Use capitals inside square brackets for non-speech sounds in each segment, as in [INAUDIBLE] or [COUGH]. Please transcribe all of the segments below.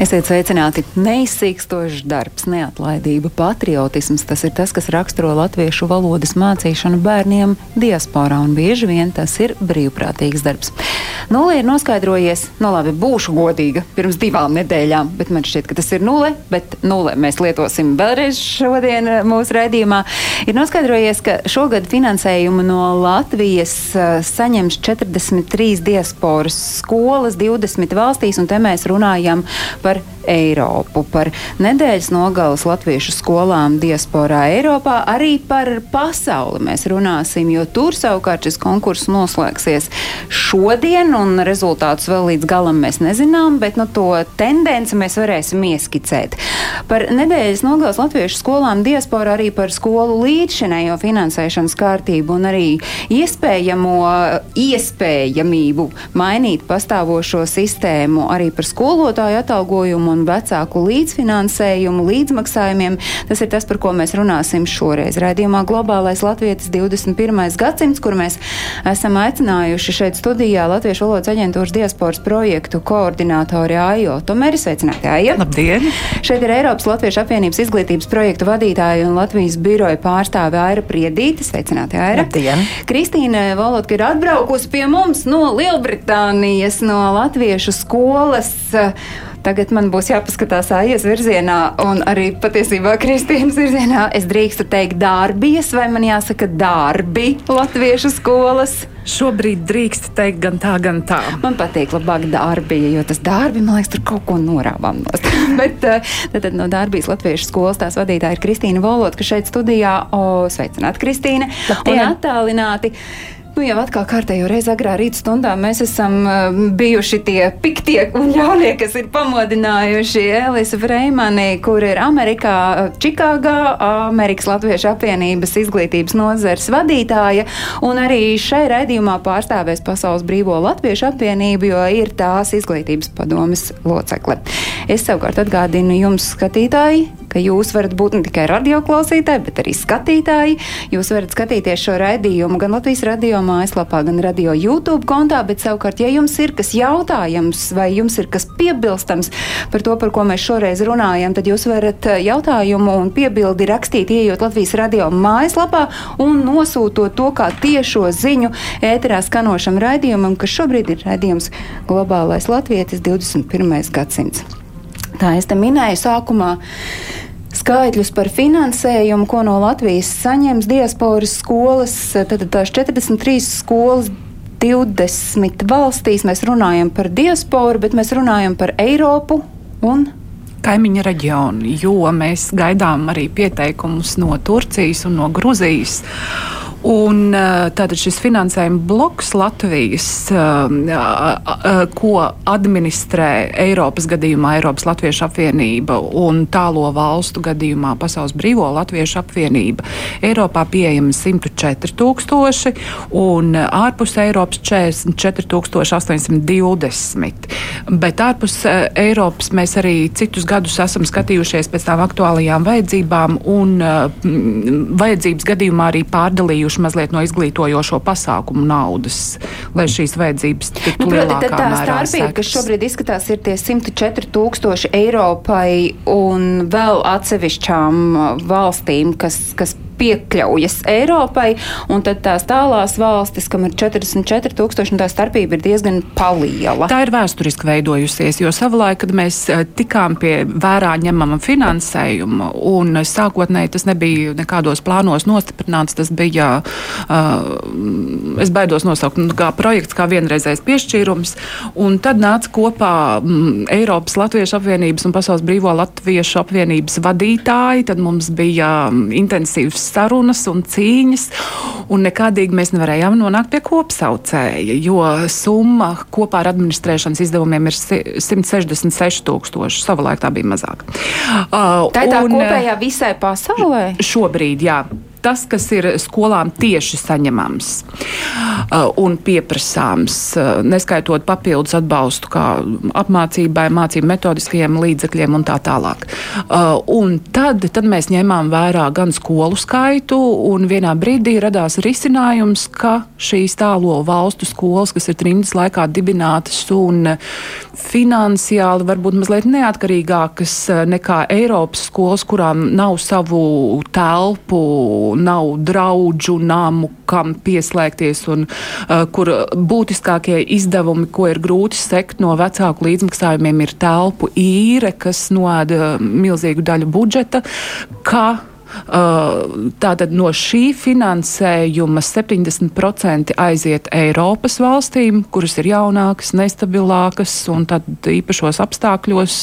Esiet sveicināti! Neizsīkstošs darbs, neatlaidība, patriotisms - tas ir tas, kas raksturo latviešu valodas mācīšanu bērniem diasporā, un bieži vien tas ir brīvprātīgs darbs. Nulle ir noskaidrojies, no labi, būšu godīga pirms divām nedēļām, bet man šķiet, ka tas ir nulle, bet nulle mēs lietosim vēlreiz šodien eh, mūsu raidījumā. Ir noskaidrojies, ka šogad finansējumu no Latvijas eh, saņems 43 diasporas skolas 20 valstīs, un te mēs runājam par पर Eiropu, par nedēļas nogalas latviešu skolām diasporā Eiropā, arī par pasauli mēs runāsim, jo tur savukārt šis konkurss noslēgsies šodien, un rezultātus vēl līdz galam mēs nezinām, bet nu, to tendenci mēs varēsim ieskicēt. Par nedēļas nogalas latviešu skolām diasporā arī par skolu līdzšinējo finansēšanas kārtību un arī iespējamo iespējamību mainīt pastāvošo sistēmu, arī par skolotāju atalgojumu un vecāku līdzfinansējumu, līdzmaksājumiem. Tas ir tas, par ko mēs runāsim šoreiz. Radījumā Globālais Latvijas 21. gadsimts, kur mēs esam aicinājuši šeit studijā Latviešu valodas aģentūras diasporas projektu koordinātori Ajo Tomeri. Sveicināti, Aija! Labdien! Šeit ir Eiropas Latviešu apvienības izglītības projektu vadītāja un Latvijas biroja pārstāve Aira Priedīte. Sveicināti, Aira! Labdien! Kristīne Valotka ir atbraukusi pie mums no Lielbritānijas, no Latviešu skolas. Tagad man būs jāpaskatās aizies virzienā, un arī patiesībā Kristīnas virzienā. Es drīkstu teikt, darbijas, vai man jāsaka, darbi Latviešu skolas. Šobrīd drīkst teikt gan tā, gan tā. Man patīk labāk darbija, jo tas darbi, man liekas, tur kaut ko norāvām. [LAUGHS] Bet eh, tad, no darbijas Latviešu skolas tās vadītāja ir Kristīna Volot, kas šeit studijā. O, sveicināti, Kristīne! Labdien! Un attālināti. Nu, jau atkal kārtējo reizi agrā rīta stundā mēs esam uh, bijuši tie piktie un ļaunie, kas ir pamodinājuši Elisa Freimani, kur ir Amerikā, Čikāgā, Amerikas Latviešu apvienības izglītības nozares vadītāja, un arī šai raidījumā pārstāvēs Pasaules Brīvo Latviešu apvienību, jo ir tās izglītības padomes locekle. Es savukārt atgādinu jums, skatītāji, ka jūs varat būt ne tikai radioklausītāji, bet arī skatītāji. Jūs varat skatīties šo raidījumu gan Latvijas radio mājaslapā, gan radio YouTube kontā, bet savukārt, ja jums ir kas jautājams vai jums ir kas piebilstams par to, par ko mēs šoreiz runājam, tad jūs varat jautājumu un piebildi rakstīt, ieejot Latvijas radio mājaslapā un nosūtot to kā tiešo ziņu ēterā skanošam raidījumam, kas šobrīd ir raidījums Globālais Latvietis 21. gadsimts. Tā es te minēju sākumā skaitļus par finansējumu, ko no Latvijas saņems diasporas skolas. Tad tās 43 skolas. 20 valstīs mēs runājam par diasporu, bet mēs runājam par Eiropu un Kaimiņa reģioni, jo mēs gaidām arī pieteikumus no Turcijas un no Gruzijas. Un, tātad šis finansējuma bloks Latvijas, ko administrē Eiropas gadījumā Eiropas Latviešu apvienība un tālo valstu gadījumā Pasaules Brīvo Latviešu apvienība, Eiropā pieejami 104 tūkstoši un ārpus Eiropas 44 820. Bet ārpus Eiropas mēs arī citus gadus esam skatījušies pēc tām aktuālajām vajadzībām un vajadzības gadījumā arī pārdalījuši izņēmuši mazliet no izglītojošo pasākumu naudas, lai šīs vajadzības tiktu nu, lielākā tā mērā starpība, kas šobrīd izskatās, ir tie 104 tūkstoši Eiropai un vēl atsevišķām valstīm, kas, kas piekļaujas Eiropai, un tad tās tālās valstis, kam ir 44 tūkstoši, un tā starpība ir diezgan liela. Tā ir vēsturiski veidojusies, jo savulaik, kad mēs tikām pie vērā ņemama finansējuma, un sākotnēji tas nebija nekādos plānos nostiprināts, tas bija, uh, es baidos nosaukt, nu, kā projekts, kā vienreizējs piešķīrums, un tad nāca kopā mm, Eiropas Latviešu apvienības un Pasaules Brīvo Latviešu apvienības vadītāji, tad mums bija um, intensīvs sarunas un cīņas, un nekādīgi mēs nevarējām nonākt pie kopsaucēja, jo summa kopā ar administrēšanas izdevumiem ir 166 tūkstoši. Savulaik tā bija mazāk. Uh, tā ir tā un, kopējā visai pasaulē? Šobrīd, jā. Tas, kas ir skolām tieši saņemams uh, un pieprasāms, uh, neskaitot papildus atbalstu kā apmācībai, mācību metodiskajiem līdzekļiem un tā tālāk. Uh, un tad, tad mēs ņēmām vērā gan skolu skaitu, un vienā brīdī radās risinājums, ka šīs tālo valstu skolas, kas ir trimdas laikā dibinātas un finansiāli varbūt mazliet neatkarīgākas nekā Eiropas skolas, kurām nav savu telpu, nav draudžu namu, kam pieslēgties, un uh, kur būtiskākie izdevumi, ko ir grūti sekt no vecāku līdzmaksājumiem, ir telpu īre, kas noēda milzīgu daļu budžeta. Uh, tātad no šī finansējuma 70% aiziet Eiropas valstīm, kuras ir jaunākas, nestabilākas un īpašos apstākļos,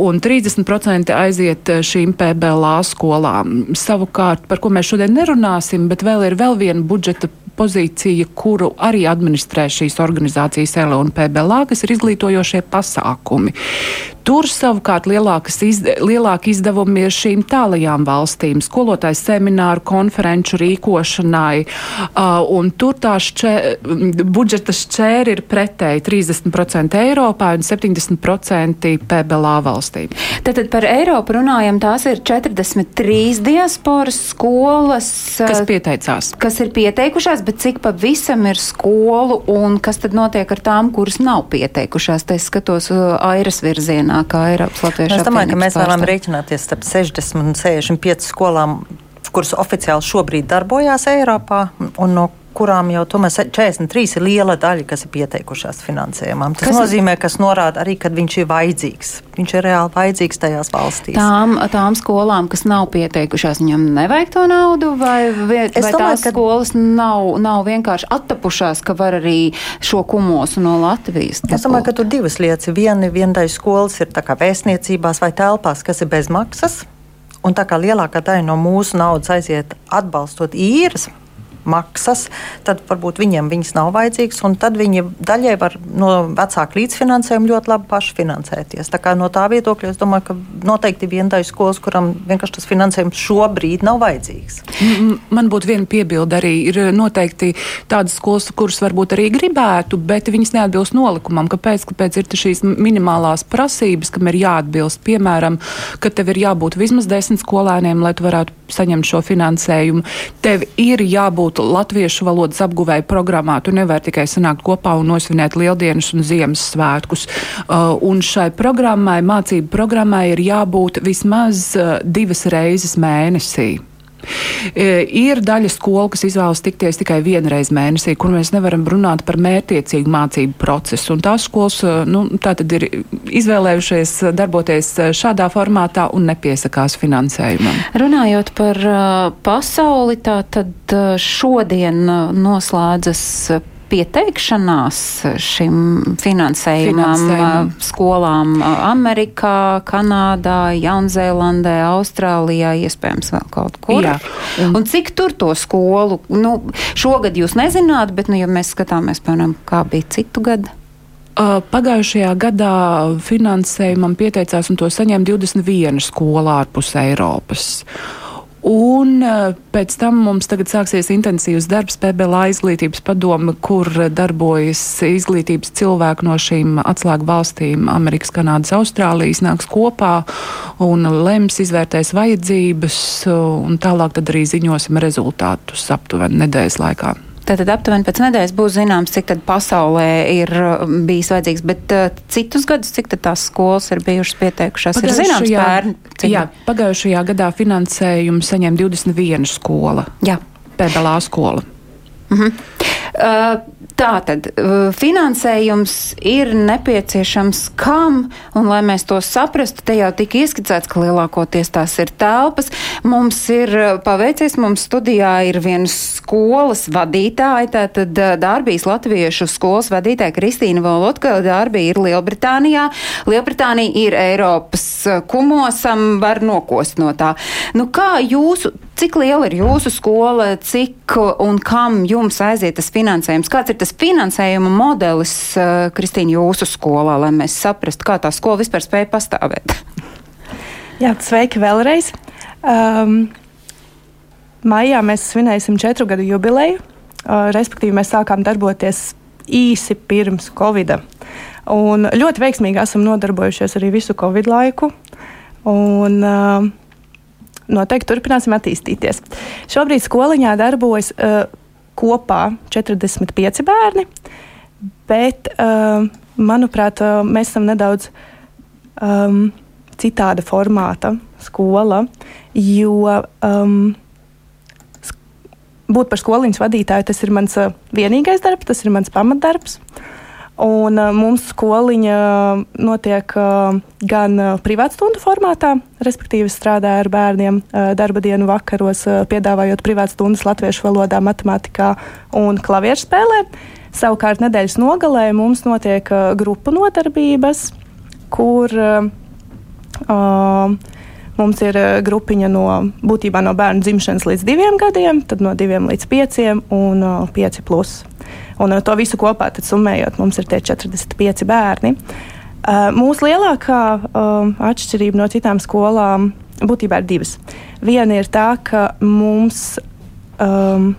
un 30% aiziet šīm PBLA skolām. Savukārt, par ko mēs šodien nerunāsim, bet vēl ir vēl viena budžeta pozīcija, kuru arī administrē šīs organizācijas ELO un PBLA, kas ir izglītojošie pasākumi. Tur savukārt izd lielāki izdevumi ir šīm tālajām valstīm, skolotāju semināru, konferenču rīkošanai, uh, tur tā šķē, budžeta šķēri ir pretēji 30% Eiropā un 70% PBLA valstīm. Tātad par Eiropu runājam, tās ir 43 diasporas skolas, kas pieteicās. Kas ir pieteikušās, bet cik pavisam ir skolu un kas tad notiek ar tām, kuras nav pieteikušās? Tā es skatos airas virzienā, kā Eiropas Latviešu Es domāju, ka mēs varam rēķināties starp 60 un 65 skolām, kuras oficiāli šobrīd darbojās Eiropā un no kurām jau tomēr 43 ir liela daļa, kas ir pieteikušās finansējumam. Tas kas nozīmē, ka norāda arī, ka viņš ir vajadzīgs. Viņš ir reāli vajadzīgs tajās valstīs. Tām, tām skolām, kas nav pieteikušās, viņam nevajag to naudu, vai, vai domāju, tās ka- skolas nav, nav vienkārši attapušās, ka var arī šo kumosu no Latvijas. Es domāju, ka tur divas lietas. Viena vienai skolas ir tā kā vēstniecībās vai telpās, kas ir bez maksas. Un tā kā lielākā daļa no mūsu naudas aiziet atbalstot īres maksas, tad varbūt viņiem viņas nav vajadzīgas. un Tad viņi daļai var no vecāka līdzfinansējuma ļoti labi paši finansēties. Tā kā no tā viedokļa es domāju, ka noteikti ir viena daļa skolas, kuram vienkārši tas finansējums šobrīd nav vajadzīgs. Man būtu viena piebilde arī. Ir noteikti tādas skolas, kuras varbūt arī gribētu, bet viņas neatbilst nolikumam. Kāpēc? Kāpēc ir šīs minimālās prasības, kam ir jāatbilst? Piemēram, ka tev ir jābūt vismaz desmit skolēniem, lai tu varētu saņemt šo finansējumu. Tev ir jābūt latviešu valodas apguvēja programmā. Tu nevari tikai sanākt kopā un nosvinēt lieldienas un Ziemassvētkus. Uh, un šai programmai, mācību programmai, ir jābūt vismaz uh, divas reizes mēnesī. E, Ir daļa skolu, kas izvēlas tikties tikai vienu reizi mēnesī, kur mēs nevaram runāt par mērķiecīgu mācību procesu. Un tās skolas e, nu, tātad ir izvēlējušies darboties e, šādā formātā un nepiesakās finansējumam. Runājot par pasauli, tā tad šodien noslēdzas pieteikšanās šim finansējumam uh, skolām uh, Amerikā, Kanādā, Jaunzēlandē, Austrālijā, iespējams vēl kaut kur. Jā. Un cik tur to skolu? Nu, šogad jūs nezināt, bet, nu, ja mēs skatāmies, piemēram, kā bija citu gadu. Uh, Pagājušajā gadā finansējumam pieteicās un to saņēma 21 skola ārpus Eiropas. Un uh, pēc tam mums tagad sāksies intensīvs darbs PBLA izglītības padome, kur darbojas izglītības cilvēki no šīm atslēgu valstīm - Amerikas, Kanādas, Austrālijas, nāks kopā un lems, izvērtēs vajadzības, un tālāk tad arī ziņosim rezultātus aptuveni nedēļas laikā. Tātad aptuveni pēc nedēļas būs zināms, cik tad pasaulē ir uh, bijis vajadzīgs, bet uh, citus gadus, cik tad tās skolas ir bijušas pieteikušās, ir zināms Pagājušajā- pērn. cik- Jā, pagājušajā gadā finansējumu saņēma 21 skola. Jā. PBLA skola. Uh, Tā tad uh, finansējums ir nepieciešams kam, un lai mēs to saprastu, te jau tika ieskicēts, ka lielākoties tās ir telpas. Mums ir uh, paveicies, mums studijā ir viena skolas vadītāja, tātad Dārbijas latviešu skolas vadītāja Kristīna Volotka. Dārbija ir Lielbritānijā. Lielbritānija ir Eiropas kumosam, var nokost no tā. Nu, kā jūsu, cik liela ir jūsu skola, cik un kam jums aiziet tas finansējums? Kāds ir tas finansējuma modelis, uh, Kristīna, jūsu skolā, lai mēs saprastu, kā tā skola vispār spēja pastāvēt? [LAUGHS] Jā, sveiki vēlreiz. Um, maijā mēs svinēsim četru gadu jubileju. Uh, respektīvi, mēs sākām darboties īsi pirms Covid. Un ļoti veiksmīgi esam nodarbojušies arī visu Covid laiku. Un, uh, noteikti turpināsim attīstīties. Šobrīd skoliņā darbojas uh, kopā 45 bērni, bet, uh, manuprāt, uh, mēs esam nedaudz um, citāda formāta skola, jo um, būt par skoliņas vadītāju tas ir mans uh, vienīgais darbs, tas ir mans pamatdarbs. Un, uh, mums skoliņa notiek uh, gan uh, privātstundu formātā, respektīvi strādāju ar bērniem darba dienu vakaros, piedāvājot privātstundas latviešu valodā, matemātikā un klavieru spēlē. Savukārt nedēļas nogalē mums notiek grupu nodarbības, kur uh, Mums ir uh, grupiņa no būtībā no bērnu dzimšanas līdz diviem gadiem, tad no diviem līdz pieciem un uh, pieci plus. Un uh, to visu kopā summējot, mums ir tie 45 bērni. Uh, mūsu lielākā uh, atšķirība no citām skolām būtībā ir divas. Viena ir tā, ka mums um,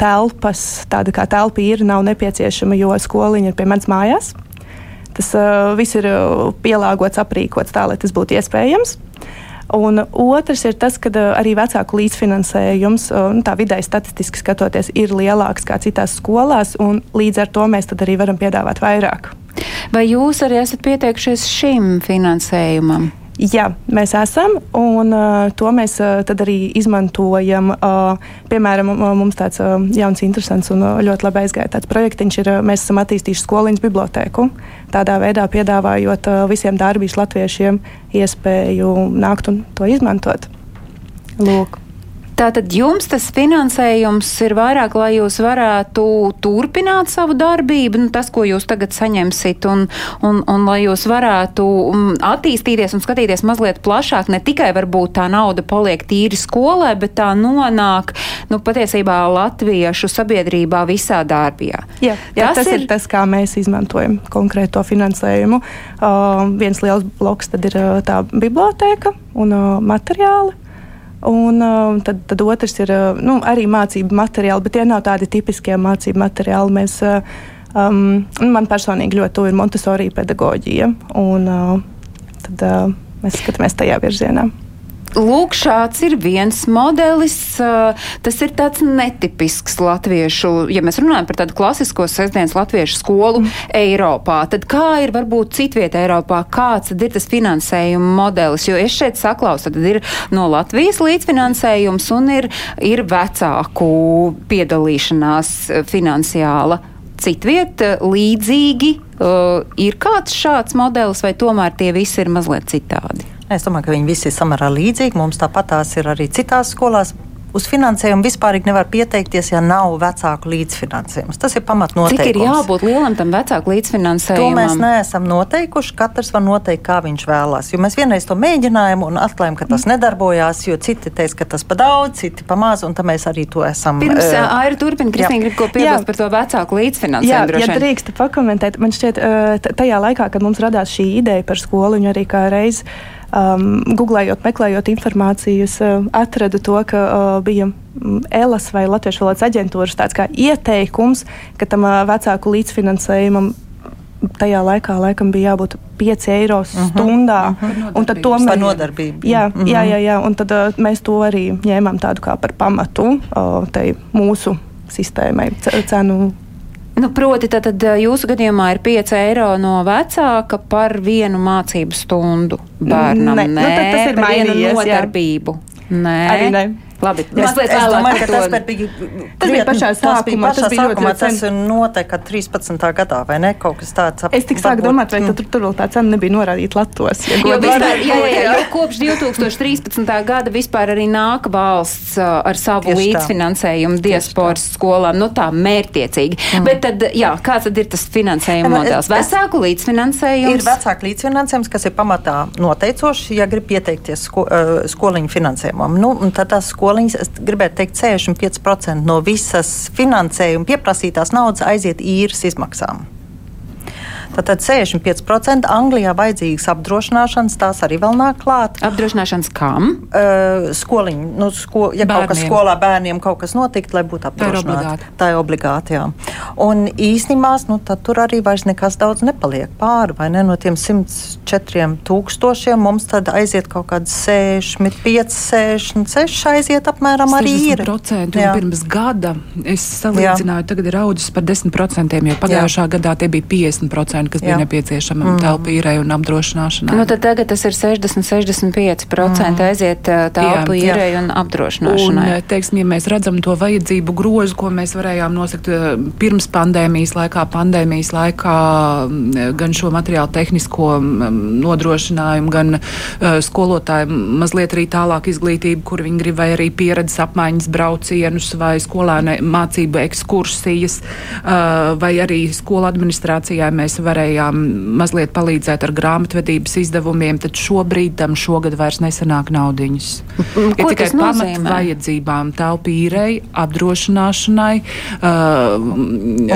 telpas, tāda kā telpa ir, nav nepieciešama, jo skoliņa ir pie manas mājās. Tas uh, viss ir uh, pielāgots, aprīkots tā, lai tas būtu iespējams. Un otrs ir tas, ka uh, arī vecāku līdzfinansējums, uh, nu, tā vidēji statistiski skatoties, ir lielāks kā citās skolās, un līdz ar to mēs arī varam piedāvāt vairāk. Vai jūs arī esat pieteikušies šim finansējumam? Jā, mēs esam, un uh, to mēs uh, arī izmantojam. Uh, piemēram, uh, mums tāds uh, jauns, interesants un uh, ļoti labi aizgājis tāds projektiņš ir, uh, mēs esam attīstījuši skoliņas bibliotēku. Tādā veidā piedāvājot uh, visiem darbības latviešiem iespēju nākt un to izmantot. Lūk. Tātad jums tas finansējums ir vairāk, lai jūs varētu turpināt savu darbību, nu, tas, ko jūs tagad saņemsit, un, un, un lai jūs varētu um, attīstīties un skatīties mazliet plašāk. Ne tikai varbūt tā nauda paliek tīri skolē, bet tā nonāk nu, patiesībā latviešu sabiedrībā visā darbā. Jā, jā, tas, tas ir, ir tas, kā mēs izmantojam konkrēto finansējumu. Uh, viens liels bloks tad ir uh, tā biblioteka un uh, materiāli. Un uh, tad, tad otrs ir uh, nu, arī mācību materiāli, bet tie nav tādi tipiskie mācību materiāli. Mēs, uh, um, man personīgi ļoti tuvu ir Montesori pedagoģija, un uh, tad uh, mēs skatāmies tajā virzienā. Lūk, šāds ir viens modelis. Tas ir tāds netipisks latviešu, ja mēs runājam par tādu klasisko sestdienas latviešu skolu mm. Eiropā, tad kā ir varbūt citvieta Eiropā, kāds ir tas finansējuma modelis? Jo es šeit saklausu, tad ir no Latvijas līdzfinansējums un ir, ir vecāku piedalīšanās finansiāla. Citvieta līdzīgi uh, ir kāds šāds modelis, vai tomēr tie visi ir mazliet citādi? Es domāju, ka viņi visi ir samērā līdzīgi. Mums tāpat tās ir arī citās skolās uz finansējumu vispār nevar pieteikties, ja nav vecāku līdzfinansējums. Tas ir pamatnoteikums. Cik ir jābūt lielam tam vecāku līdzfinansējumam? To mēs neesam noteikuši. Katrs var noteikt, kā viņš vēlās. Jo mēs vienreiz to mēģinājām un atklājām, ka tas nedarbojās, jo citi teica, ka tas pa daudz, citi pa maz, un tad mēs arī to esam. Pirms uh, Aira turpina, Kristīna grib ko piebilst par to vecāku līdzfinansējumu. Jā, ja drīkst pakomentēt, man šķiet, tajā laikā, kad mums radās šī ideja par skolu, un arī kā reiz um, googlējot, meklējot informācijas, uh, atradu to, ka uh, bija mm, ELAS vai Latviešu valodas aģentūras tāds kā ieteikums, ka tam uh, vecāku līdzfinansējumam tajā laikā laikam bija jābūt 5 eiro mhm. stundā. Uh -huh. Un tad to mēs nodarbību. Jā, uh -huh. jā, jā, jā, un tad uh, mēs to arī ņēmām tādu kā par pamatu uh, mūsu sistēmai, cenu Nu, proti, tad, tad jūsu gadījumā ir 5 eiro no vecāka par vienu mācību stundu bērnam. Nē, Nē nu, tas ir vienu nodarbību. Jā. Nē. Arī ne. Labi, es, es domāju, ka tas bija, tas bija pašā sākumā. Tas bija sākumā, tas notika 13. gadā, vai ne? Kaut kas tāds. Ap, es tik sāku domāt, vai mm. tur, tur vēl tā cena nebija norādīta Latvijas. Ja jo vispār, jā, jā, jā, jo [LAUGHS] kopš 2013. gada vispār arī nāk valsts ar savu Tieši līdzfinansējumu diasporas skolām, nu tā mērtiecīgi. Mm. Bet tad, jā, kāds tad ir tas finansējuma modelis? Vecāku līdzfinansējums? Ir vecāku līdzfinansējums, kas ir pamatā noteicošs, ja grib pieteikties sko, skoliņu finansējumam. Nu, tad tas skoliņu skoliņas, es gribētu teikt, 65% no visas finansējuma pieprasītās naudas aiziet īres izmaksām. Tātad 65% Anglijā vajadzīgas apdrošināšanas, tās arī vēl nāk klāt. Apdrošināšanas kam? Uh, skoliņi, nu, sko, ja bērniem. kaut kas skolā bērniem kaut kas notikt, lai būtu apdrošināti. Tā ir obligāti. Jā. Un īstenībā nu, tur arī vairs nekas daudz nepaliek pāri. Ne? No tiem 104 tūkstošiem mums tad aiziet kaut kāds 65, 66 aiziet apmēram arī ir. Pirms gada es salīdzināju, Jā. tagad ir audzis par 10%, jo pagājušā Jā. gadā tie bija 50%, kas Jā. bija nepieciešama mm. telpu īrei un apdrošināšanai. Nu, tad tagad tas ir 60-65% mm. aiziet telpu īrei un apdrošināšanai. Un, teiksim, ja mēs redzam to vajadzību grozu, ko mēs varējām nosakt pirms pandēmijas laikā, pandēmijas laikā gan šo materiālu tehnisko nodrošinājumu, gan uh, skolotāju mazliet arī tālāk izglītību, kur viņi grib vai arī pieredzes apmaiņas braucienus vai skolēnu mācību ekskursijas, uh, vai arī skolu administrācijā mēs varējām mazliet palīdzēt ar grāmatvedības izdevumiem, tad šobrīd tam šogad vairs nesanāk naudiņas. [LAUGHS] Ir tikai pamat vajadzībām telpīrei, apdrošināšanai, uh,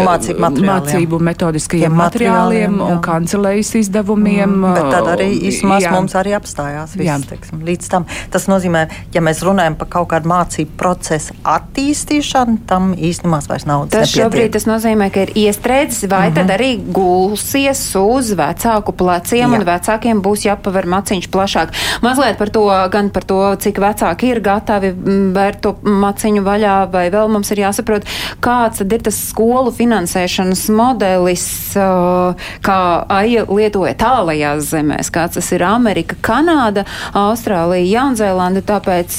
mācību, mācību metodiskajiem materiāliem, materiāliem un kancelējas izdevumiem. Mm, bet tad arī īstenībā mums arī apstājās viss, teiksim, līdz tam. Tas nozīmē, ja mēs runājam par kaut kādu mācību procesu attīstīšanu, tam īstenībā vairs nav. Tas nepietiek. šobrīd tas nozīmē, ka ir iestrēdzis, vai mm -hmm. tad arī gulsies uz vecāku pleciem, Jā. un vecākiem būs jāpaver maciņš plašāk. Mazliet par to, gan par to, cik vecāki ir gatavi vērt to maciņu vaļā, vai vēl mums ir jāsaprot, kāds tad ir tas skolu finansēšanas modelis, kā AIA lietoja tālajās zemēs, kāds tas ir Amerika, Kanāda, Austrālija, Jaunzēlanda, tāpēc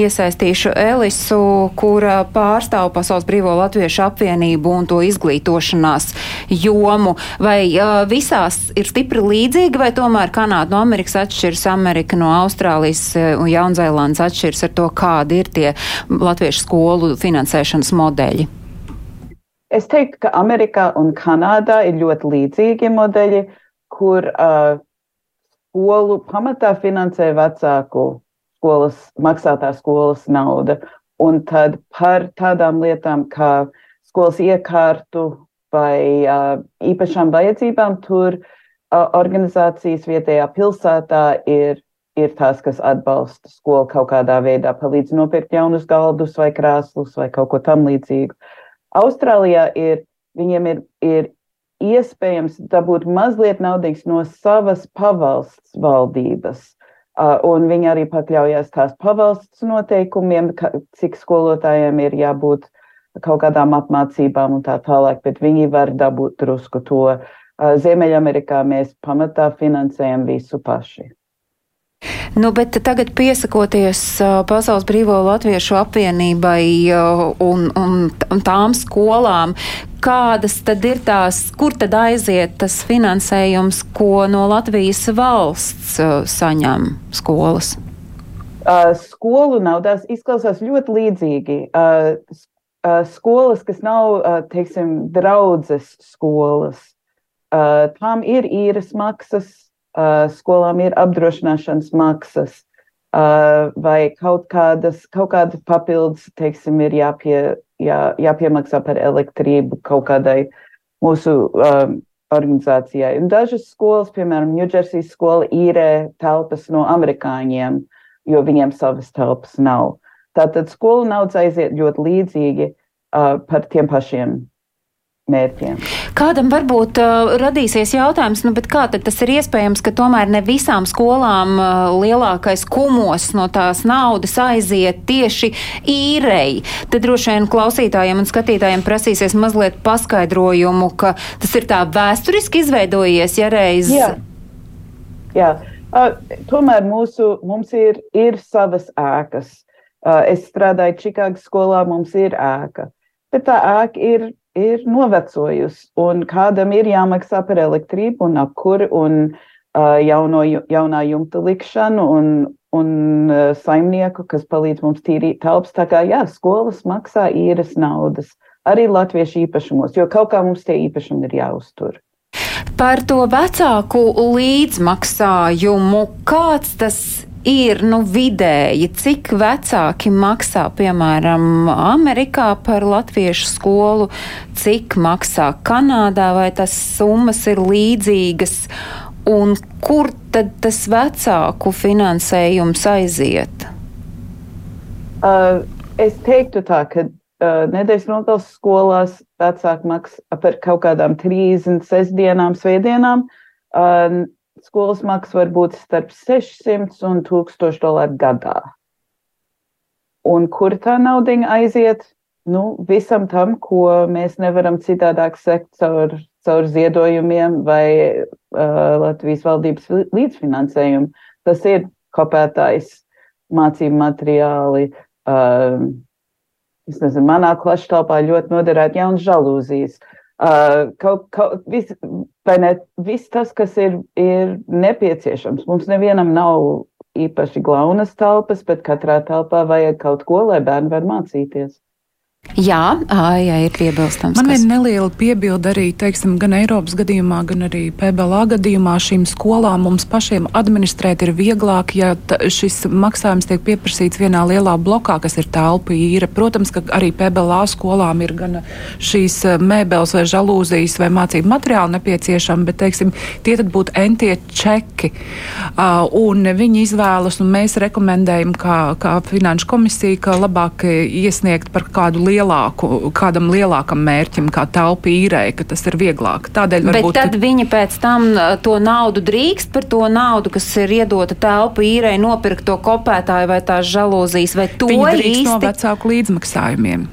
iesaistīšu Elisu, kura pārstāv Pasaules Brīvo Latviešu apvienību un to izglītošanās jomu. Vai uh, visās ir stipri līdzīgi, vai tomēr Kanāda no Amerikas atšķiras, Amerika no Austrālijas un Jaunzēlandes atšķiras ar to, kādi ir tie latviešu skolu finansēšanas modeļi? Es teiktu, ka Amerikā un Kanādā ir ļoti līdzīgi modeļi, kur uh, skolu pamatā finansē vecāku skolas, maksātā skolas nauda. Un tad par tādām lietām kā skolas iekārtu vai uh, īpašām vajadzībām tur uh, organizācijas vietējā pilsētā ir, ir tās, kas atbalsta skolu kaut kādā veidā, palīdz nopirkt jaunus galdus vai krāslus vai kaut ko tam līdzīgu. Austrālijā ir, viņiem ir, ir iespējams dabūt mazliet naudīgs no savas pavalsts valdības. Uh, un viņi arī pakļaujas tās pavalsts noteikumiem, cik skolotājiem ir jābūt kaut kādām apmācībām un tā tālāk, bet viņi var dabūt drusku to. Ziemeļamerikā mēs pamatā finansējam visu paši. Nu, bet tagad piesakoties Pasaules Brīvo Latviešu apvienībai un, un, un tām skolām, kādas tad ir tās, kur tad aiziet tas finansējums, ko no Latvijas valsts saņem skolas? Skolu naudās izklausās ļoti līdzīgi. Uh, uh, skolas, kas nav, uh, teiksim, draudzes skolas, uh, tām ir īres maksas, uh, skolām ir apdrošināšanas maksas, uh, vai kaut kādas, kaut kādas papildus, teiksim, ir jāpie, jā, jāpiemaksā par elektrību kaut kādai mūsu um, organizācijai. Un dažas skolas, piemēram, Ņūdžersijas skola, īrē telpas no amerikāņiem, jo viņiem savas telpas nav. Tātad skolu naudas aiziet ļoti līdzīgi uh, par tiem pašiem mērķiem. Kādam varbūt uh, radīsies jautājums, nu, kā tas ir iespējams, ka tomēr ne visām skolām uh, lielākais kumos no tās naudas aiziet tieši īrei? Tad droši vien klausītājiem un skatītājiem prasīsies mazliet paskaidrojumu, ka tas ir tā vēsturiski izveidojies, ja reiz. Jā. Jā. Uh, tomēr mūsu, mums ir, ir savas ēkas. Es strādāju Čikāgas skolā, mums ir ēka. Bet tā ēka ir ir novecojusi, un kādam ir jāmaksā par elektrību un apkuri un jauno, jaunā jumta likšanu un, un saimnieku, kas palīdz mums tīrīt telpas. Tā kā jā, skolas maksā īres naudas, arī latviešu īpašumos, jo kaut kā mums tie īpašumi ir jāuztur. Par to vecāku līdzmaksājumu, kāds tas ir nu, vidēji, cik vecāki maksā, piemēram, Amerikā par latviešu skolu, cik maksā Kanādā, vai tas summas ir līdzīgas, un kur tad tas vecāku finansējums aiziet? Uh, es teiktu tā, ka uh, nedēļas nogales skolās vecāki maksā par kaut kādām 36 dienām, svētdienām. Uh, skolas maksa var būt starp 600 un 1000 dolāru gadā. Un kur tā nauda aiziet? Nu, visam tam, ko mēs nevaram citādāk sekt caur, caur ziedojumiem vai uh, Latvijas valdības līdzfinansējumu. Tas ir kopētājs mācību materiāli. Uh, es nezinu, manā klašu telpā ļoti noderētu jaunas žalūzijas. Uh, kaut, kaut, vis, ne, viss tas, kas ir, ir nepieciešams. Mums nevienam nav īpaši glaunas telpas, bet katrā telpā vajag kaut ko, lai bērni var mācīties. Jā, jā, ir piebilstams. Man kas... ir neliela piebilde arī, teiksim, gan Eiropas gadījumā, gan arī PBLA gadījumā šīm skolām mums pašiem administrēt ir vieglāk, ja šis maksājums tiek pieprasīts vienā lielā blokā, kas ir telpa īra. Protams, ka arī PBLA skolām ir gan šīs mēbeles vai žalūzijas vai mācību materiāli nepieciešami, bet, teiksim, tie tad būtu entie čeki. Uh, un viņi izvēlas, un mēs rekomendējam kā, kā finanšu komisija, ka labāk iesniegt par kādu lielāku, kādam lielākam mērķim, kā telpa īrei, ka tas ir vieglāk. Tādēļ varbūt. Bet tad viņi pēc tam to naudu drīkst par to naudu, kas ir iedota telpa īrei, nopirkt to kopētāju vai tās žalūzijas, vai to īsti no vecāku līdzmaksājumiem.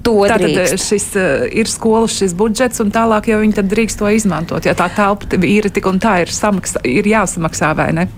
Tātad drīkst. šis uh, ir skolas, šis budžets, un tālāk jau viņi drīkst to izmantot. Ja tā telpa ir tik un tā ir, samaksā, ir jāsamaksā vai ne?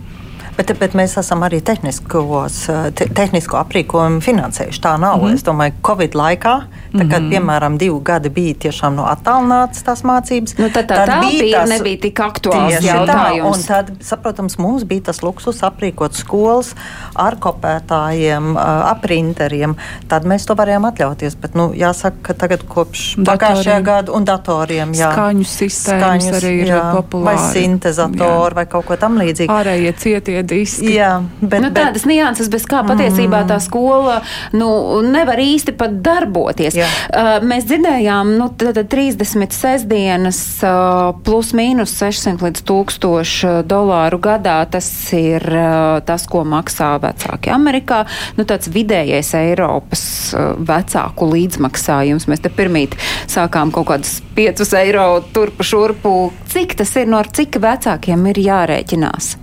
Bet, bet mēs esam arī tehniskos, te, tehnisko aprīkojumu finansējuši. Tā nav. Mm -hmm. Es domāju, Covid laikā, tā, kad, mm -hmm. piemēram, divi gadi bija tiešām no attālinātas tās mācības, nu, tad tā tad bija tas, nebija tik aktuāls jautājums. Tā, tad, saprotams, mums bija tas luksus aprīkot skolas ar kopētājiem, aprinteriem. Tad mēs to varējām atļauties. Bet, nu, jāsaka, ka tagad kopš pagājušajā gada un datoriem, jā, skaņu sistēmas skaņus, arī ir jā, populāri. Vai sintezatori vai kaut ko tam līdzīgu. Ārējie cietie diski. Jā, bet, nu, tādas bet... nianses, bez kā patiesībā tā skola nu, nevar īsti pat darboties. Jā. Uh, mēs dzirdējām, nu, tad 30 sestdienas uh, plus mīnus 600 līdz 1000 dolāru gadā. Tas ir uh, tas, ko maksā vecāki Amerikā. Nu, tāds vidējais Eiropas uh, vecāku līdzmaksājums. Mēs te pirmīt sākām kaut kādus 5 eiro turpu šurpu. Cik tas ir, no cik vecākiem ir jārēķinās?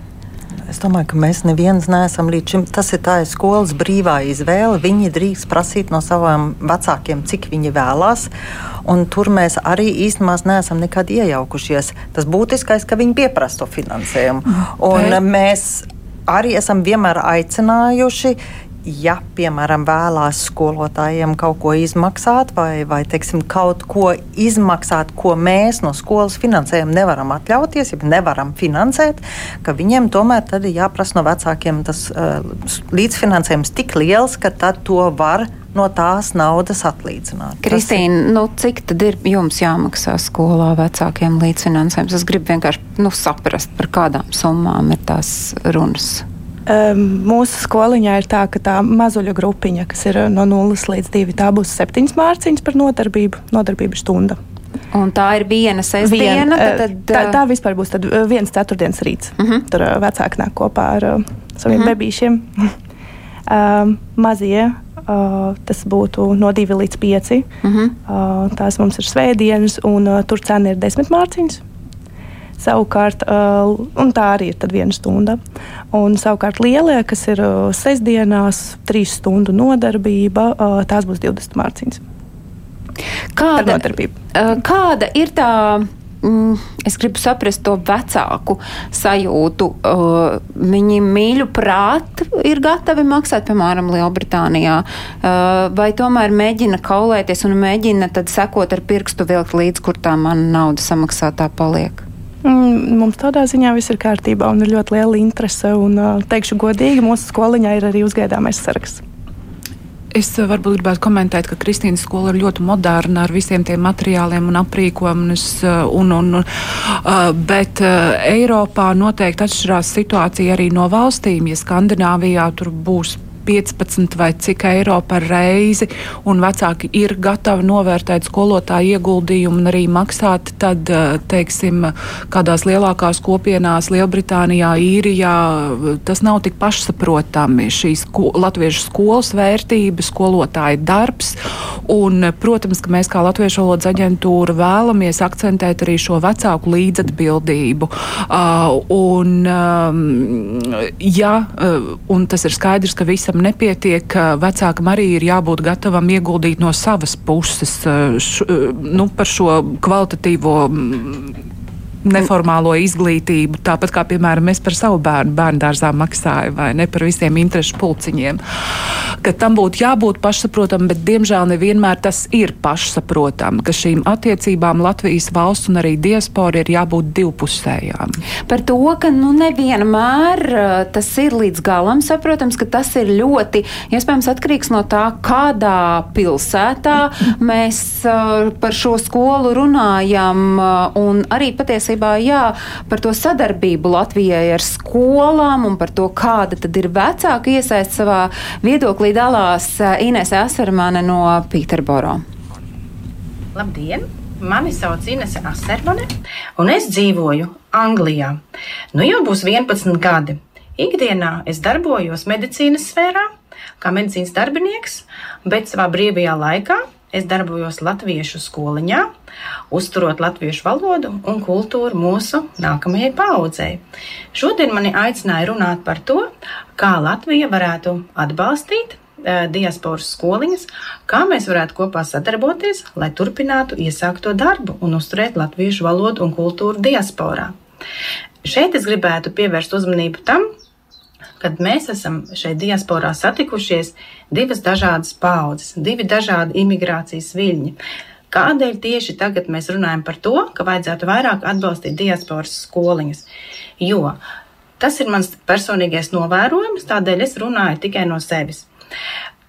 Es domāju, ka mēs neviens neesam līdz šim. Tas ir tā ir skolas brīvā izvēle. Viņi drīkst prasīt no saviem vecākiem, cik viņi vēlās. Un tur mēs arī īstenībā neesam nekad iejaukušies. Tas būtiskais, ka viņi pieprasa to finansējumu. Un mēs arī esam vienmēr aicinājuši ja, piemēram, vēlās skolotājiem kaut ko izmaksāt, vai, vai teiksim, kaut ko izmaksāt, ko mēs no skolas finansējuma nevaram atļauties, ja nevaram finansēt, ka viņiem tomēr ir jāprasa no vecākiem tas uh, līdzfinansējums tik liels, ka tad to var no tās naudas atlīdzināt. Kristīna, nu, cik tad ir jums jāmaksā skolā vecākiem līdzfinansējums? Es gribu vienkārši nu, saprast, par kādām summām ir tās runas. Um, mūsu skoliņā ir tā, ka tā mazuļa grupiņa, kas ir no 0 līdz 2, tā būs 7 mārciņas par nodarbību, nodarbību stunda. Un tā ir viena sestdiena. Vien, tad, tā, tā vispār būs viens ceturtdienas rīts. Uh mhm. -huh. Tur vecāki nāk kopā ar uh, saviem uh mhm. -huh. bebīšiem. uh, [LAUGHS] mazie Uh, tas būtu no 2 līdz 5. Uh -huh. uh, tās mums ir svētdienas, un uh, tur cena ir 10 mārciņas. Savukārt, uh, tā arī ir viena stunda. Un, savukārt, lielie, kas ir uh, sestdienās, trīs stundu nodarbība, uh, tās būs 20 mārciņas. Kāda, kāda ir tā? Mm, es gribu saprast to vecāku sajūtu. Uh, viņi mīļu prāt ir gatavi maksāt, piemēram, Lielbritānijā, uh, vai tomēr mēģina kaulēties un mēģina tad sekot ar pirkstu vilkt līdz, kur tā mana nauda samaksātā paliek. Mm, mums tādā ziņā viss ir kārtībā un ir ļoti liela interese. Un, teikšu godīgi, mūsu skoliņā ir arī uzgaidāmais saraksts. Es uh, varbūt gribētu komentēt, ka Kristīnas skola ir ļoti moderna ar visiem tiem materiāliem un aprīkojumu. Un, un, uh, bet uh, Eiropā noteikti atšķirās situācija arī no valstīm. Ja Skandināvijā tur būs 15 vai cik eiro par reizi, un vecāki ir gatavi novērtēt skolotāju ieguldījumu un arī maksāt, tad, eh, teiksim, kādās lielākās kopienās, Lielbritānijā, Īrijā, tas nav tik pašsaprotami. Šīs sko latviešu skolas vērtība, skolotāja darbs, un, protams, ka mēs kā Latviešu valodas aģentūra vēlamies akcentēt arī šo vecāku līdzatbildību. Uh, un, um, ja, uh, un tas ir skaidrs, ka visam nepietiek. Vecākam arī ir jābūt gatavam ieguldīt no savas puses š, nu, par šo kvalitatīvo neformālo izglītību, tāpat kā, piemēram, es par savu bērnu bērnu dārzā maksāju, vai ne par visiem interešu pulciņiem. Ka tam būtu jābūt pašsaprotam, bet, diemžēl, nevienmēr tas ir pašsaprotam, ka šīm attiecībām Latvijas valsts un arī diaspora ir jābūt divpusējām. Par to, ka nu, nevienmēr tas ir līdz galam saprotams, ka tas ir ļoti, iespējams, atkarīgs no tā, kādā pilsētā mēs par šo skolu runājam un arī patiesībā patiesībā jā, par to sadarbību Latvijai ar skolām un par to, kāda tad ir vecāka iesaist savā viedoklī dalās eh, Inese Asermane no Pīterboro. Labdien! Mani sauc Inese Asermane, un es dzīvoju Anglijā. Nu jau būs 11 gadi. Ikdienā es darbojos medicīnas sfērā, kā medicīnas darbinieks, bet savā brīvajā laikā es darbojos Latviešu skoliņā, uzturot latviešu valodu un kultūru mūsu nākamajai paudzei. Šodien mani aicināja runāt par to, kā Latvija varētu atbalstīt e, diasporas skoliņas, kā mēs varētu kopā sadarboties, lai turpinātu iesākto darbu un uzturēt latviešu valodu un kultūru diasporā. Šeit es gribētu pievērst uzmanību tam, kad mēs esam šeit diasporā satikušies divas dažādas paudzes, divi dažādi imigrācijas viļņi. Kādēļ tieši tagad mēs runājam par to, ka vajadzētu vairāk atbalstīt diasporas skoliņas? Jo tas ir mans personīgais novērojums, tādēļ es runāju tikai no sevis.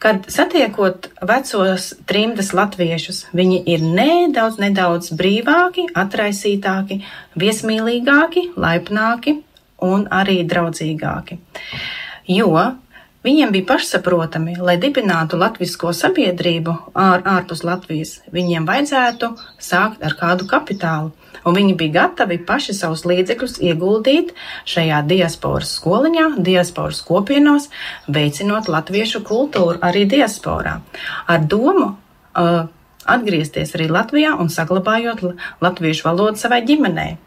Kad satiekot vecos trimdas latviešus, viņi ir nedaudz, nedaudz brīvāki, atraisītāki, viesmīlīgāki, laipnāki un arī draudzīgāki. Jo Viņiem bija pašsaprotami, lai dibinātu latvisko sabiedrību ār, ārpus Latvijas, viņiem vajadzētu sākt ar kādu kapitālu, un viņi bija gatavi paši savus līdzekļus ieguldīt šajā diasporas skoliņā, diasporas kopienās, veicinot latviešu kultūru arī diasporā, ar domu uh, atgriezties arī Latvijā un saglabājot latviešu valodu savai ģimenei.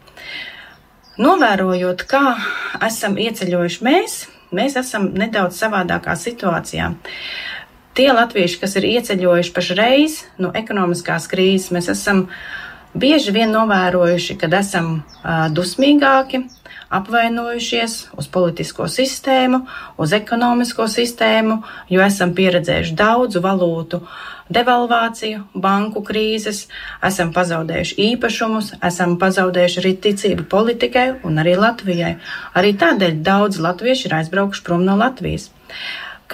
Novērojot, kā esam ieceļojuši mēs, mēs esam nedaudz savādākā situācijā. Tie latvieši, kas ir ieceļojuši pašreiz no ekonomiskās krīzes, mēs esam bieži vien novērojuši, kad esam uh, dusmīgāki, apvainojušies uz politisko sistēmu, uz ekonomisko sistēmu, jo esam pieredzējuši daudzu valūtu devalvāciju, banku krīzes, esam pazaudējuši īpašumus, esam pazaudējuši arī ticību politikai un arī Latvijai. Arī tādēļ daudz latvieši ir aizbraukuši prom no Latvijas.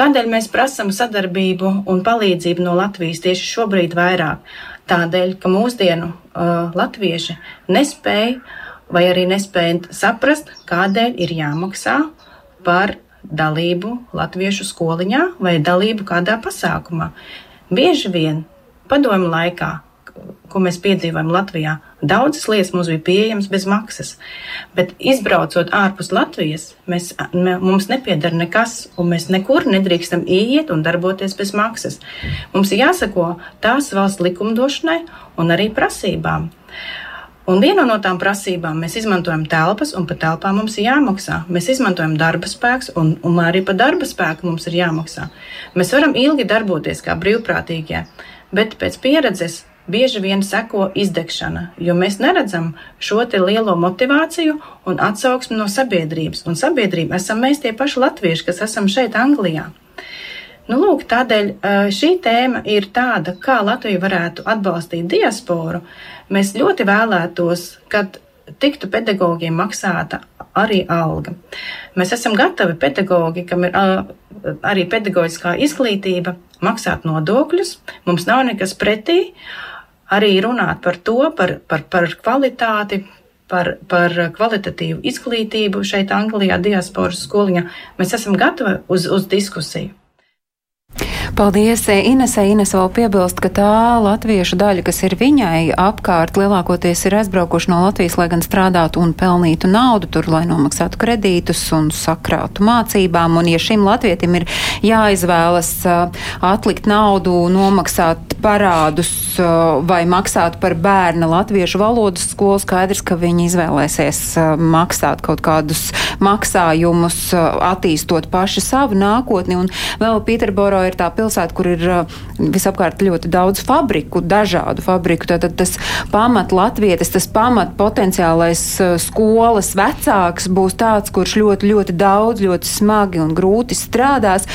Kādēļ mēs prasām sadarbību un palīdzību no Latvijas tieši šobrīd vairāk? Tādēļ, ka mūsdienu uh, latvieši nespēja vai arī nespēja saprast, kādēļ ir jāmaksā par dalību latviešu skoliņā vai dalību kādā pasākumā. Bieži vien padomu laikā, ko mēs piedzīvojam Latvijā, daudzas lietas mums bija pieejamas bez maksas, bet izbraucot ārpus Latvijas, mēs, mums nepiedara nekas, un mēs nekur nedrīkstam ieiet un darboties bez maksas. Mums jāsako tās valsts likumdošanai un arī prasībām. Un viena no tām prasībām mēs izmantojam telpas, un par telpām mums ir jāmaksā. Mēs izmantojam darba spēku, un, un arī par darba spēku mums ir jāmaksā. Mēs varam ilgi darboties kā brīvprātīgie, bet pēc pieredzes bieži vien seko izdegšana, jo mēs neredzam šo lielo motivāciju un atsauksmi no sabiedrības. Un sabiedrība esam mēs tie paši latvieši, kas esam šeit, Anglijā. Nu, lūk, tādēļ šī tēma ir tāda, kā Latvija varētu atbalstīt diasporu. Mēs ļoti vēlētos, kad tiktu pedagogiem maksāta arī alga. Mēs esam gatavi pedagogi, kam ir arī pedagoģiskā izglītība, maksāt nodokļus, mums nav nekas pretī arī runāt par to, par, par, par kvalitāti, par, par kvalitatīvu izglītību šeit, Anglijā, diasporas skoliņā. Mēs esam gatavi uz, uz diskusiju. Paldies, Inesē. Ines vēl piebilst, ka tā latviešu daļa, kas ir viņai apkārt, lielākoties ir aizbraukuši no Latvijas, lai gan strādātu un pelnītu naudu tur, lai nomaksātu kredītus un sakrātu mācībām. Un, ja šim latvietim ir jāizvēlas atlikt naudu, nomaksāt parādus vai maksāt par bērna latviešu valodas skolu, skaidrs, ka viņi izvēlēsies maksāt kaut kādus maksājumus, attīstot paši savu nākotni. Un vēl Pīterboro ir tā pilsēta, kur ir visapkārt ļoti daudz fabriku, dažādu fabriku. Tātad tas pamat latvietis, tas pamat potenciālais skolas vecāks būs tāds, kurš ļoti, ļoti daudz, ļoti smagi un grūti strādās.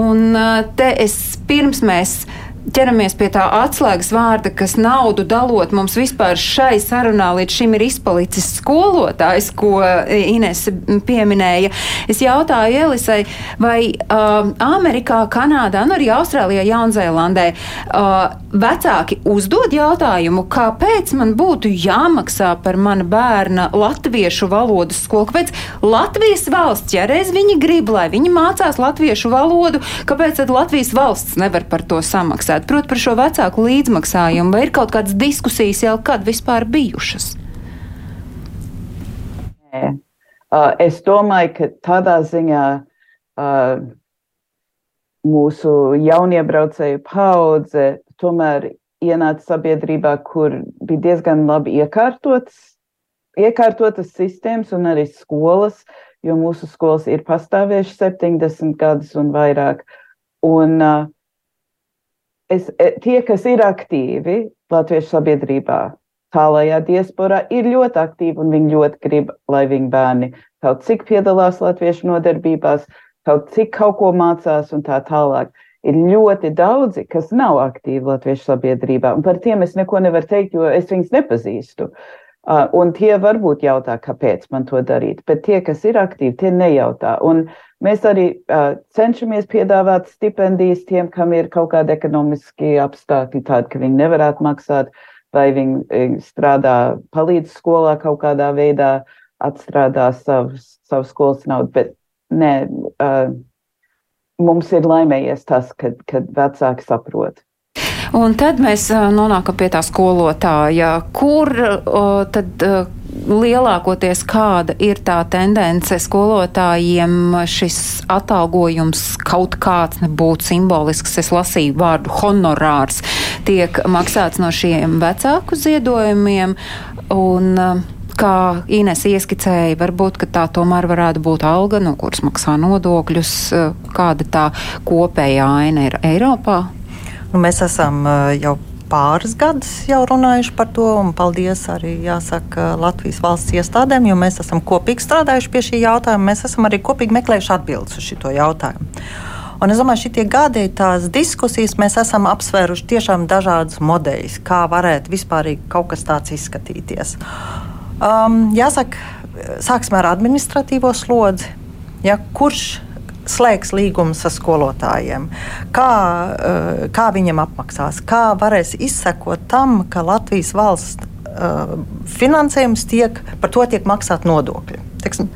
Un te es pirms mēs ķeramies pie tā atslēgas vārda, kas naudu dalot mums vispār šai sarunā līdz šim ir izpalicis skolotājs, ko Ines pieminēja. Es jautāju Elisai, vai uh, Amerikā, Kanādā, nu arī Austrālijā, Jaunzēlandē uh, vecāki uzdod jautājumu, kāpēc man būtu jāmaksā par mana bērna latviešu valodas skolu, kāpēc Latvijas valsts, ja reiz viņi grib, lai viņi mācās latviešu valodu, kāpēc tad Latvijas valsts nevar par to samaksāt? Maksāt. Protams, par šo vecāku līdzmaksājumu, vai ir kaut kādas diskusijas jau kad vispār bijušas? Nē. Es domāju, ka tādā ziņā mūsu jauniebraucēju paudze tomēr ienāca sabiedrībā, kur bija diezgan labi iekārtotas, iekārtotas sistēmas un arī skolas, jo mūsu skolas ir pastāvējušas 70 gadus un vairāk. Un, uh, es, e, tie, kas ir aktīvi latviešu sabiedrībā, tālajā diasporā, ir ļoti aktīvi un viņi ļoti grib, lai viņu bērni kaut cik piedalās latviešu nodarbībās, kaut cik kaut ko mācās un tā tālāk. Ir ļoti daudzi, kas nav aktīvi latviešu sabiedrībā, un par tiem es neko nevaru teikt, jo es viņus nepazīstu. Uh, un tie varbūt jautā, kāpēc man to darīt, bet tie, kas ir aktīvi, tie nejautā. Un mēs arī uh, cenšamies piedāvāt stipendijas tiem, kam ir kaut kādi ekonomiski apstākļi, tādi, ka viņi nevarētu maksāt, vai viņi, viņi strādā, palīdz skolā kaut kādā veidā, atstrādā savu, savu skolas naudu. Bet nē, uh, mums ir laimējies tas, kad, kad vecāki saprot. Un tad mēs nonākam pie tā skolotāja, kur tad lielākoties kāda ir tā tendence skolotājiem šis atalgojums kaut kāds nebūtu simbolisks. Es lasīju vārdu honorārs, tiek maksāts no šiem vecāku ziedojumiem. Un, kā Ines ieskicēja, varbūt tā tomēr varētu būt alga, no kuras maksā nodokļus. Kāda tā kopējā aina ir Eiropā? Nu, mēs esam jau pāris gadus jau runājuši par to, un paldies arī jāsaka Latvijas valsts iestādēm, jo mēs esam kopīgi strādājuši pie šī jautājuma. Mēs esam arī kopīgi meklējuši atbildes uz šo jautājumu. Un es domāju, ka šie gadi, tās diskusijas, mēs esam apsvēruši tiešām dažādus modeļus, kā varētu vispār kaut kas tāds izskatīties. Um, jāsaka, sāksim ar administratīvo slodzi. Ja, kurš slēgs līgumus ar skolotājiem, kā, eh, kā viņam apmaksās, kā varēs izsekot tam, ka Latvijas valsts uh, finansējums tiek, par to tiek maksāt nodokļi. Teksim,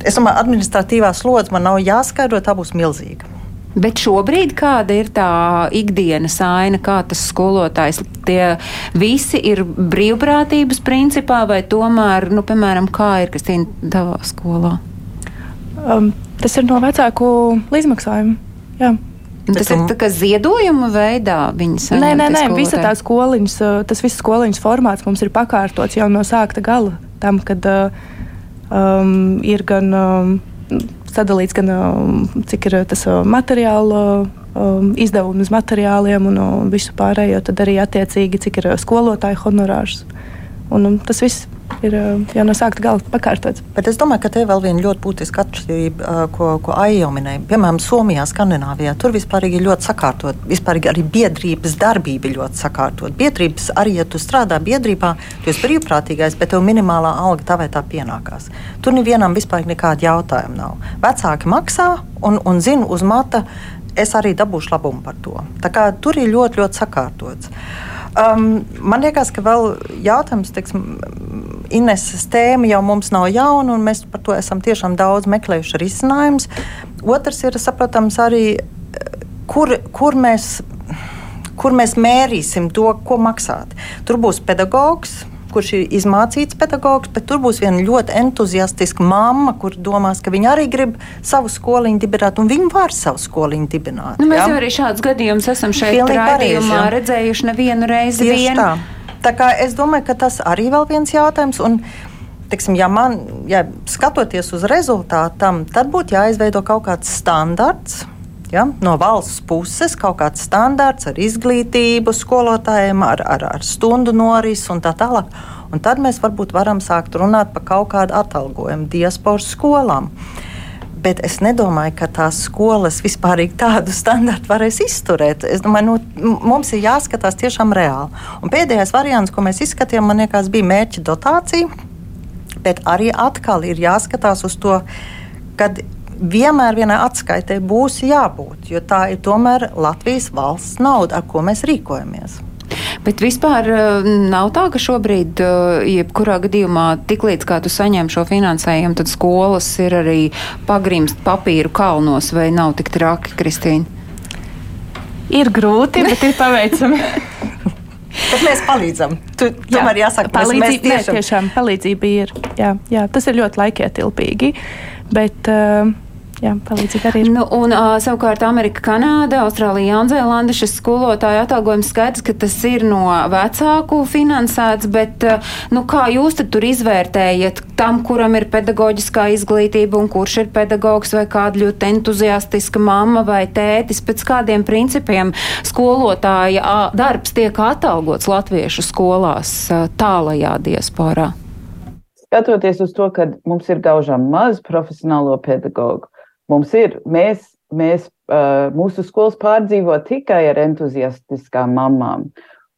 es domāju, administratīvā slodze man nav jāskaidro, tā būs milzīga. Bet šobrīd kāda ir tā ikdienas aina, kā tas skolotājs? Tie visi ir brīvprātības principā, vai tomēr, nu, piemēram, kā ir Kristīna tavā skolā? Um, Tas ir no vecāku līdzmaksājuma. Jā. Tas ir tā kā ziedojuma veidā Nē, nē, nē visa tā skoliņas, tas viss skoliņas formāts mums ir pakārtots jau no sākta gala. Tam, kad um, ir gan um, sadalīts, gan um, cik ir tas uh, materiāla um, izdevums materiāliem un um, visu pārējo, tad arī attiecīgi, cik ir skolotāju honorārs. Un, um, tas viss ir jau no sākta gala pakārtots. Bet es domāju, ka te ir vēl viena ļoti būtiska atšķirība, ko, ko Aija minēja. Piemēram, Somijā, Skandināvijā tur vispār ir ļoti sakārtot. Vispār arī biedrības darbība ir ļoti sakārtot. Biedrības arī, ja tu strādā biedrībā, tu esi brīvprātīgais, bet tev minimālā alga tā vai tā pienākās. Tur nevienam vispār nekāda jautājuma nav. Vecāki maksā un, un zina uz mata es arī dabūšu labumu par to. Tā kā tur ir ļoti, ļoti sakārtots. Um, man liekas, ka vēl jautājums, teiksim, Ineses tēma jau mums nav jauna, un mēs par to esam tiešām daudz meklējuši risinājumus. Otrs ir, saprotams, arī kur, kur mēs kur mēs mērīsim to, ko maksāt. Tur būs pedagogs, kurš ir izmācīts pedagogs, bet tur būs viena ļoti entuziastiska mamma, kur domās, ka viņa arī grib savu skoliņu dibināt, un viņa var savu skoliņu dibināt. Nu, mēs ja? jau arī šādus gadījumus esam šeit rādījumā redzējuši nevienu reizi. Vien. tā. Tā kā es domāju, ka tas arī vēl viens jautājums. Un, Tiksim, ja man, ja skatoties uz rezultātam, tad būtu jāizveido kaut kāds standarts, Ja? No valsts puses kaut kāds standarts ar izglītību, skolotājiem, ar, ar, ar stundu norisi un tā tālāk. Un tad mēs varbūt varam sākt runāt par kaut kādu atalgojumu diasporas skolām. Bet es nedomāju, ka tās skolas vispār tādu standartu varēs izturēt. Es domāju, nu, mums ir jāskatās tiešām reāli. Un pēdējais variants, ko mēs izskatījām, man liekas, bija mērķa dotācija. Bet arī atkal ir jāskatās uz to, kad vienmēr vienai atskaitē būs jābūt, jo tā ir tomēr Latvijas valsts nauda, ar ko mēs rīkojamies. Bet vispār eh, nav tā, ka šobrīd, eh, jebkurā gadījumā, tiklīdz kā tu saņem šo finansējumu, tad skolas ir arī pagrimst papīru kalnos, vai nav tik traki, Kristīna? Ir grūti, bet ir paveicami. [LAUGHS] Bet mēs palīdzam. Tu, jā, tomēr jāsaka, palīdzība, mēs tiešām... Nē, tiešām palīdzība ir. Jā, jā, tas ir ļoti laikietilpīgi. Bet, uh, jā, palīdzīga arī ir. Nu, un, uh, savukārt Amerika, Kanāda, Austrālija, Jaunzēlanda šis skolotāju atalgojums skaidrs, ka tas ir no vecāku finansēts, bet uh, nu, kā jūs tad tur izvērtējat tam, kuram ir pedagoģiskā izglītība un kurš ir pedagogs vai kāda ļoti entuziastiska mamma vai tētis, pēc kādiem principiem skolotāja uh, darbs tiek atalgots latviešu skolās uh, tālajā diasporā? Skatoties uz to, ka mums ir gaužām maz profesionālo pedagoģu, Mums ir, mēs, mēs uh, mūsu skolas pārdzīvo tikai ar entuziastiskām mamām.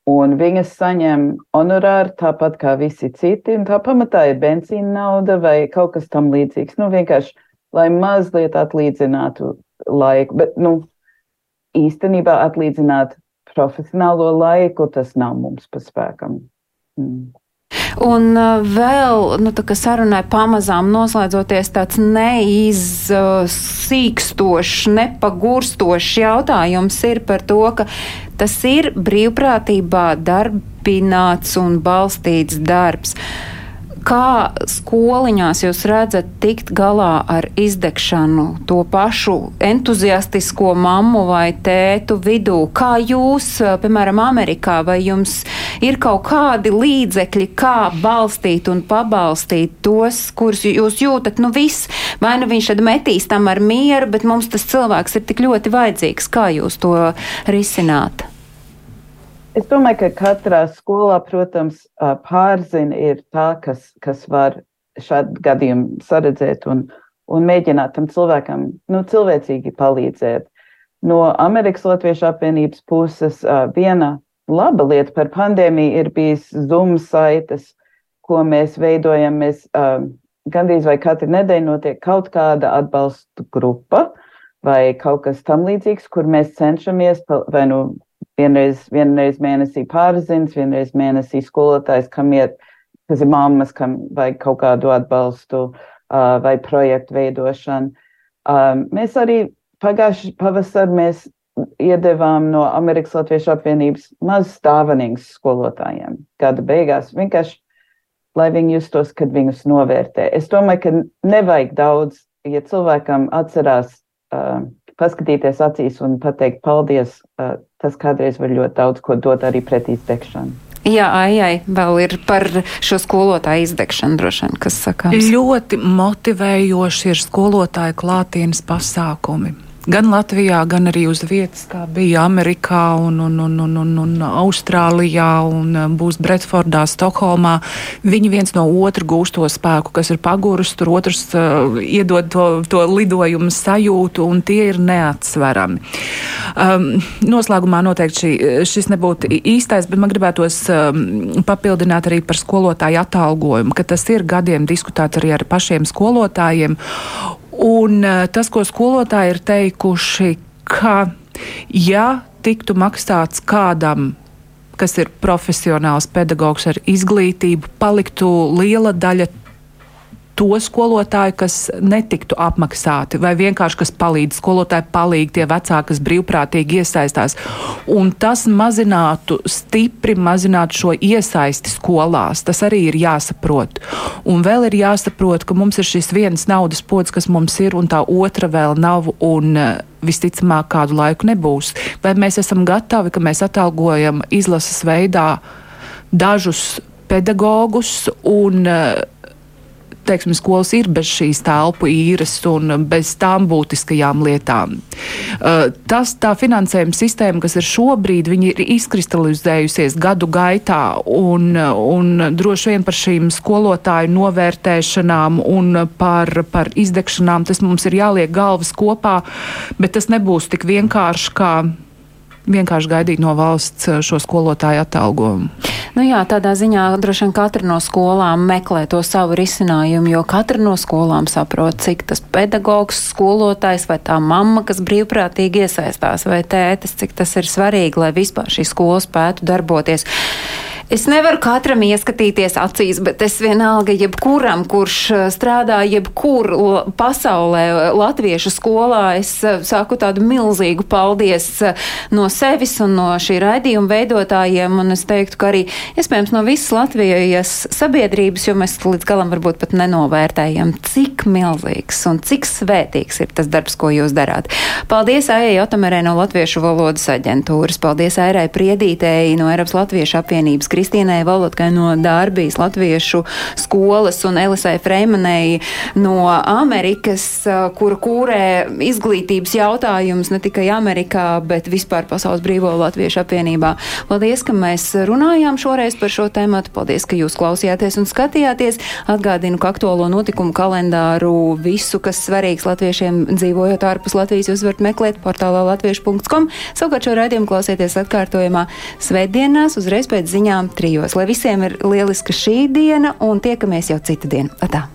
Un viņas saņem honorāru tāpat kā visi citi. Tā pamatā ir benzīna nauda vai kaut kas tam līdzīgs. Nu, vienkārši, lai mazliet atlīdzinātu laiku. Bet, nu, īstenībā atlīdzināt profesionālo laiku, tas nav mums pa spēkam. Mm. Un uh, vēl, nu, sarunai pamazām noslēdzoties tāds neizsīkstošs, nepagurstošs jautājums ir par to, ka tas ir brīvprātībā darbināts un balstīts darbs. Kā skoliņās jūs redzat tikt galā ar izdegšanu to pašu entuziastisko mammu vai tētu vidū? Kā jūs, piemēram, Amerikā, vai jums ir kaut kādi līdzekļi, kā balstīt un pabalstīt tos, kurus jūs jūtat, nu viss, vai nu viņš tad metīs tam ar mieru, bet mums tas cilvēks ir tik ļoti vajadzīgs. Kā jūs to risināt? Es domāju, ka katrā skolā, protams, pārzina ir tā, kas, kas var šādu gadījumu saredzēt un, un mēģināt tam cilvēkam nu, cilvēcīgi palīdzēt. No Amerikas Latviešu apvienības puses viena laba lieta par pandēmiju ir bijis Zoom saites, ko mēs veidojam. Mēs gandrīz vai katru nedēļu notiek kaut kāda atbalsta grupa vai kaut kas tam līdzīgs, kur mēs cenšamies vai nu vienreiz, vienreiz mēnesī pārzins, vienreiz mēnesī skolotājs, kam iet, kas ir mammas, kam vajag kaut kādu atbalstu uh, vai projektu veidošanu. Um, mēs arī pagājuši pavasar mēs iedevām no Amerikas Latviešu apvienības maz stāvanīgus skolotājiem gada beigās. Vienkārši, lai viņi justos, kad viņus novērtē. Es domāju, ka nevajag daudz, ja cilvēkam atcerās uh, paskatīties acīs un pateikt paldies, tas kādreiz var ļoti daudz ko dot arī pretī iztekšanu. Jā, ai, vēl ir par šo skolotāju izdegšanu droši vien, kas sakāms. Ļoti motivējoši ir skolotāju klātienes pasākumi gan Latvijā, gan arī uz vietas, kā bija Amerikā un, un, un, un, un, un Austrālijā un um, būs Bretfordā, Stokholmā. Viņi viens no otra gūst to spēku, kas ir pagurus, tur otrs uh, iedod to, to lidojumu sajūtu, un tie ir neatsverami. Um, noslēgumā noteikti šī, šis nebūtu īstais, bet man gribētos um, papildināt arī par skolotāju atalgojumu, ka tas ir gadiem diskutēts arī ar pašiem skolotājiem. Un eh, tas, ko skolotāji ir teikuši, ka ja tiktu maksāts kādam kas ir profesionāls pedagogs ar izglītību, paliktu liela daļa to skolotāju, kas netiktu apmaksāti, vai vienkārši kas palīdz, skolotāji palīdz, tie vecāki, kas brīvprātīgi iesaistās. Un tas mazinātu, stipri mazinātu šo iesaisti skolās. Tas arī ir jāsaprot. Un vēl ir jāsaprot, ka mums ir šis viens naudas pods, kas mums ir, un tā otra vēl nav. Un, Visticamāk, kādu laiku nebūs. Vai mēs esam gatavi, ka mēs atalgojam izlases veidā dažus pedagogus un uh, teiksim, skolas ir bez šīs telpu īres un bez tām būtiskajām lietām. Tas tā finansējuma sistēma, kas ir šobrīd, ir izkristalizējusies gadu gaitā un, un droši vien par šīm skolotāju novērtēšanām un par, par izdegšanām tas mums ir jāliek galvas kopā, bet tas nebūs tik vienkārši kā vienkārši gaidīt no valsts šo skolotāju atalgojumu. Nu jā, tādā ziņā droši vien katra no skolām meklē to savu risinājumu, jo katra no skolām saprot, cik tas pedagogs, skolotājs vai tā mamma, kas brīvprātīgi iesaistās, vai tētis, cik tas ir svarīgi, lai vispār šī skola spētu darboties. Es nevaru katram ieskatīties acīs, bet es vienalga jebkuram, kurš eh, strādā jebkur pasaulē, latviešu skolā, es eh, saku tādu milzīgu paldies eh, no sevis un no šī raidījuma veidotājiem, un es teiktu, ka arī iespējams no visas Latvijas sabiedrības, jo mēs līdz galam varbūt pat nenovērtējam, cik milzīgs un cik svētīgs ir tas darbs, ko jūs darāt. Paldies Aijai Otamerē no Latviešu valodas aģentūras, paldies Airai Priedītēji no Eiropas Latviešu apvienības Kristīnai Valotkai no Dārbijas Latviešu skolas un Elisai Freimanai no Amerikas, kura kūrē izglītības jautājumus ne tikai Amerikā, bet vispār Pasaules Brīvo Latviešu apvienībā. Paldies, ka mēs runājām šoreiz par šo tēmatu. Paldies, ka jūs klausījāties un skatījāties. Atgādinu, ka aktuālo notikumu kalendāru visu, kas svarīgs latviešiem dzīvojot ārpus Latvijas, jūs varat meklēt portālā latviešu.com. Savukārt šo raidījumu klausieties atkārtojumā svētdienās uzreiz pēc ziņām trijos. Lai visiem ir lieliska šī diena un tiekamies jau citu dienu. Atā.